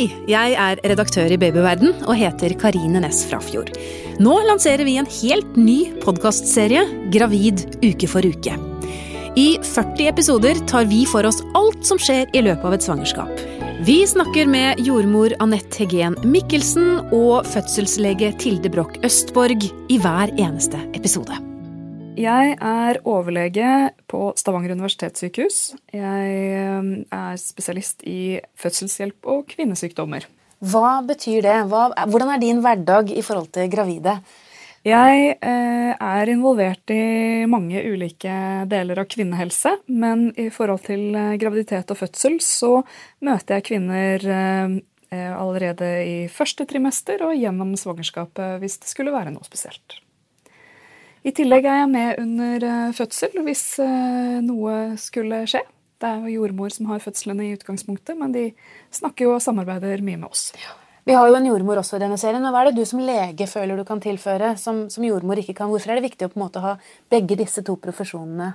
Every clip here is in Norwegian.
Hei, jeg er redaktør i Babyverden og heter Karine Næss Frafjord. Nå lanserer vi en helt ny podkastserie, Gravid uke for uke. I 40 episoder tar vi for oss alt som skjer i løpet av et svangerskap. Vi snakker med jordmor Anette Hegen Mikkelsen og fødselslege Tilde Broch Østborg i hver eneste episode. Jeg er overlege på Stavanger universitetssykehus. Jeg eh, er spesialist i fødselshjelp og kvinnesykdommer. Hva betyr det? Hva, hvordan er din hverdag i forhold til gravide? Jeg eh, er involvert i mange ulike deler av kvinnehelse, men i forhold til eh, graviditet og fødsel så møter jeg kvinner eh, eh, allerede i første trimester og gjennom svangerskapet hvis det skulle være noe spesielt. I tillegg er jeg med under eh, fødsel hvis eh, noe skulle skje. Det er jo jordmor som har fødslene i utgangspunktet, men de snakker jo og samarbeider mye med oss. Vi har jo en jordmor også i denne serien. Hva er det du som lege føler du kan tilføre, som, som jordmor ikke kan? Hvorfor er det viktig å på en måte ha begge disse to profesjonene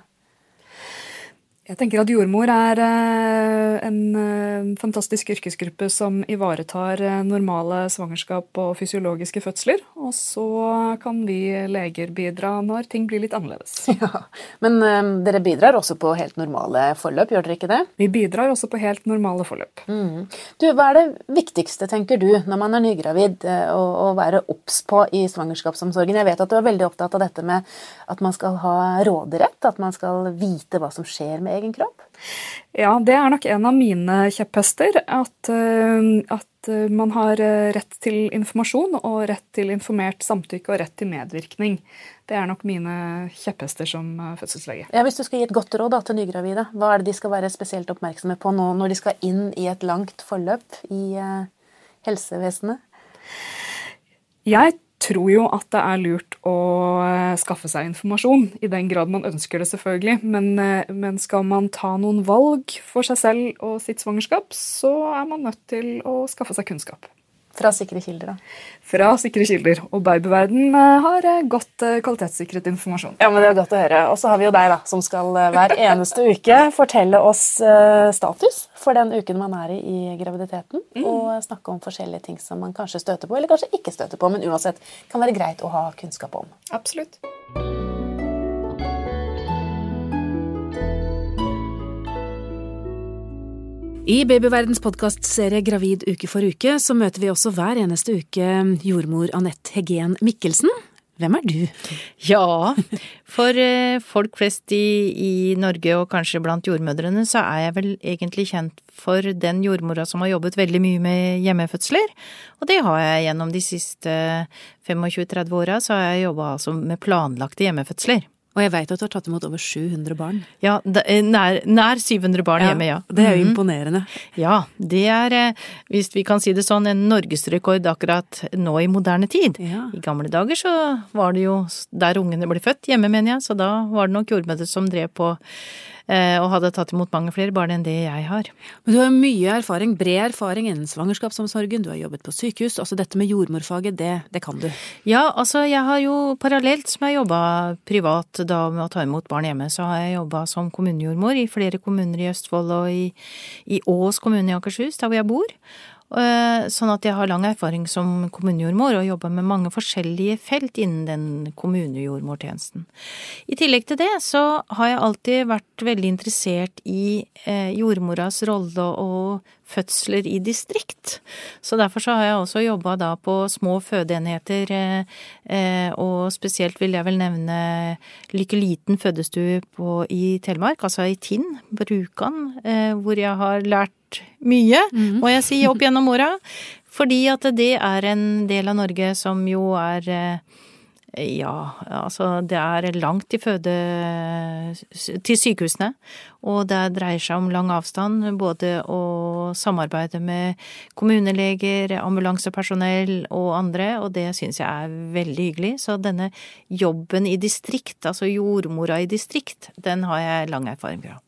jeg tenker at jordmor er eh, en eh, fantastisk yrkesgruppe som ivaretar eh, normale svangerskap og fysiologiske fødsler. Og så kan vi leger bidra når ting blir litt annerledes. Ja, Men dere bidrar også på helt normale forløp, gjør dere ikke det? Vi bidrar også på helt normale forløp. Mm. Du, Hva er det viktigste, tenker du, når man er nygravid, å, være obs på i svangerskapsomsorgen? Jeg vet at du er veldig opptatt av dette med at man skal ha råderett, at man skal vite hva som skjer med egen kropp? Ja, det er nok en av mine kjepphester. At, eh, at, eh, man har eh, rett til informasjon og rett til informert samtykke og rett til medvirkning. Det er nok mine kjepphester som fødselslege. Ja, hvis du skal gi et godt råd da, til nygravide, hva er det de skal være spesielt oppmerksomme på nå når de skal inn i et langt forløp i helsevesenet? Jeg tror jo at det er lurt å eh, skaffe seg informasjon, i den grad man ønsker det, selvfølgelig. Men, eh, men, skal man ta noen valg for seg selv og sitt svangerskap, så er man nødt til å skaffe seg kunnskap. Fra sikre kilder, da? Fra sikre kilder. Og Babyverden eh, har eh, godt eh, kvalitetssikret informasjon. Ja, men Det er godt å høre. Og så har vi jo deg, da, som skal hver eneste uke fortelle oss status for den uken man er i i graviditeten. Mm. Og snakke om forskjellige ting som man kanskje støter på, eller kanskje ikke støter på, men uansett kan være greit å ha kunnskap om. Absolutt. I Babyverdens podkastserie Gravid uke for uke så møter vi også hver eneste uke jordmor Anette Hegen Mikkelsen. Hvem er du? Ja, for eh, folk flest i, i, Norge og kanskje blant jordmødrene, så er jeg vel egentlig kjent for den jordmora som har jobbet veldig mye med hjemmefødsler. Og det har jeg gjennom de siste 25-30 åra, så har jeg jobba altså med planlagte hjemmefødsler. Og jeg veit at du har tatt imot over 700 barn. Ja, eh, nær, nær 700 barn ja, hjemme, ja. Det er jo mm. imponerende. Ja, det er, eh, hvis vi kan si det sånn, en norgesrekord akkurat nå i moderne tid. Ja. I gamle dager så var det jo der ungene ble født, hjemme mener jeg, så da var det nok jordmødre som drev på Eh, og hadde tatt imot mange flere barn enn det jeg har. Men du har mye erfaring, bred erfaring innen svangerskapsomsorgen, du har jobbet på sykehus. Altså dette med jordmorfaget, det, det kan du? Ja, altså jeg har jo parallelt som jeg jobba privat da med å ta imot barn hjemme, så har jeg jobba som kommunejordmor i flere kommuner i Østfold og i, i Ås kommune i Akershus, der hvor jeg bor. Eh, sånn at jeg har lang erfaring som kommunejordmor og jobber med mange forskjellige felt innen den kommunejordmortjenesten. I tillegg til det så har jeg alltid vært veldig interessert i eh, jordmoras rolle og fødsler i distrikt. Så derfor så har jeg også jobba da på små fødeenheter, eh, og spesielt vil jeg vel nevne Lykke Liten fødestue i Telemark, altså i Tinn, Brukan, hvor jeg har lært mye, mm. må jeg si, opp gjennom åra. Fordi at det er en del av Norge som jo er eh, ja, altså det er langt til føde til sykehusene. Og det dreier seg om lang avstand, både å samarbeide med kommuneleger, ambulansepersonell og andre, og det syns jeg er veldig hyggelig. Så denne jobben i distrikt, altså jordmora i distrikt, den har jeg lang erfaring fra.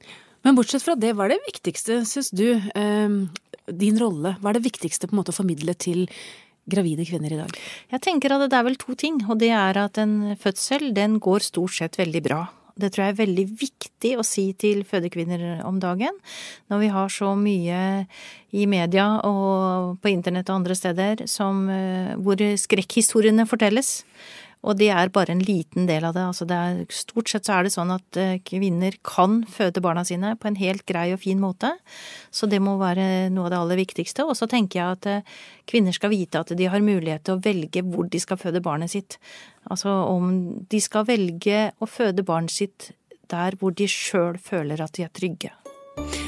Men bortsett fra det, hva er det viktigste, syns du, eh, din rolle, hva er det viktigste på en måte å formidle til gravide kvinner i dag? Jeg tenker at det er vel to ting, og det er at en fødsel den går stort sett veldig bra. det tror jeg er veldig viktig å si til fødekvinner om dagen. Når vi har så mye i media og på internett og andre steder som, eh, hvor skrekkhistoriene fortelles. Og det er bare en liten del av det. Altså det er, stort sett så er det sånn at eh, kvinner kan føde barna sine på en helt grei og fin måte. Så det må være noe av det aller viktigste. Og så tenker jeg at eh, kvinner skal vite at de har mulighet til å velge hvor de skal føde barnet sitt. Altså om de skal velge å føde barnet sitt der hvor de sjøl føler at de er trygge.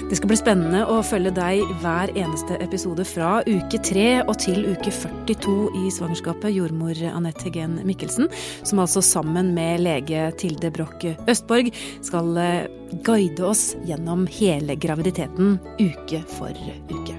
Det skal bli spennende å følge deg hver eneste episode fra uke 3 og til uke 42 i svangerskapet, jordmor Anette Hegen Mikkelsen, som altså sammen med lege Tilde Broch Østborg skal eh, guide oss gjennom hele graviditeten uke for uke.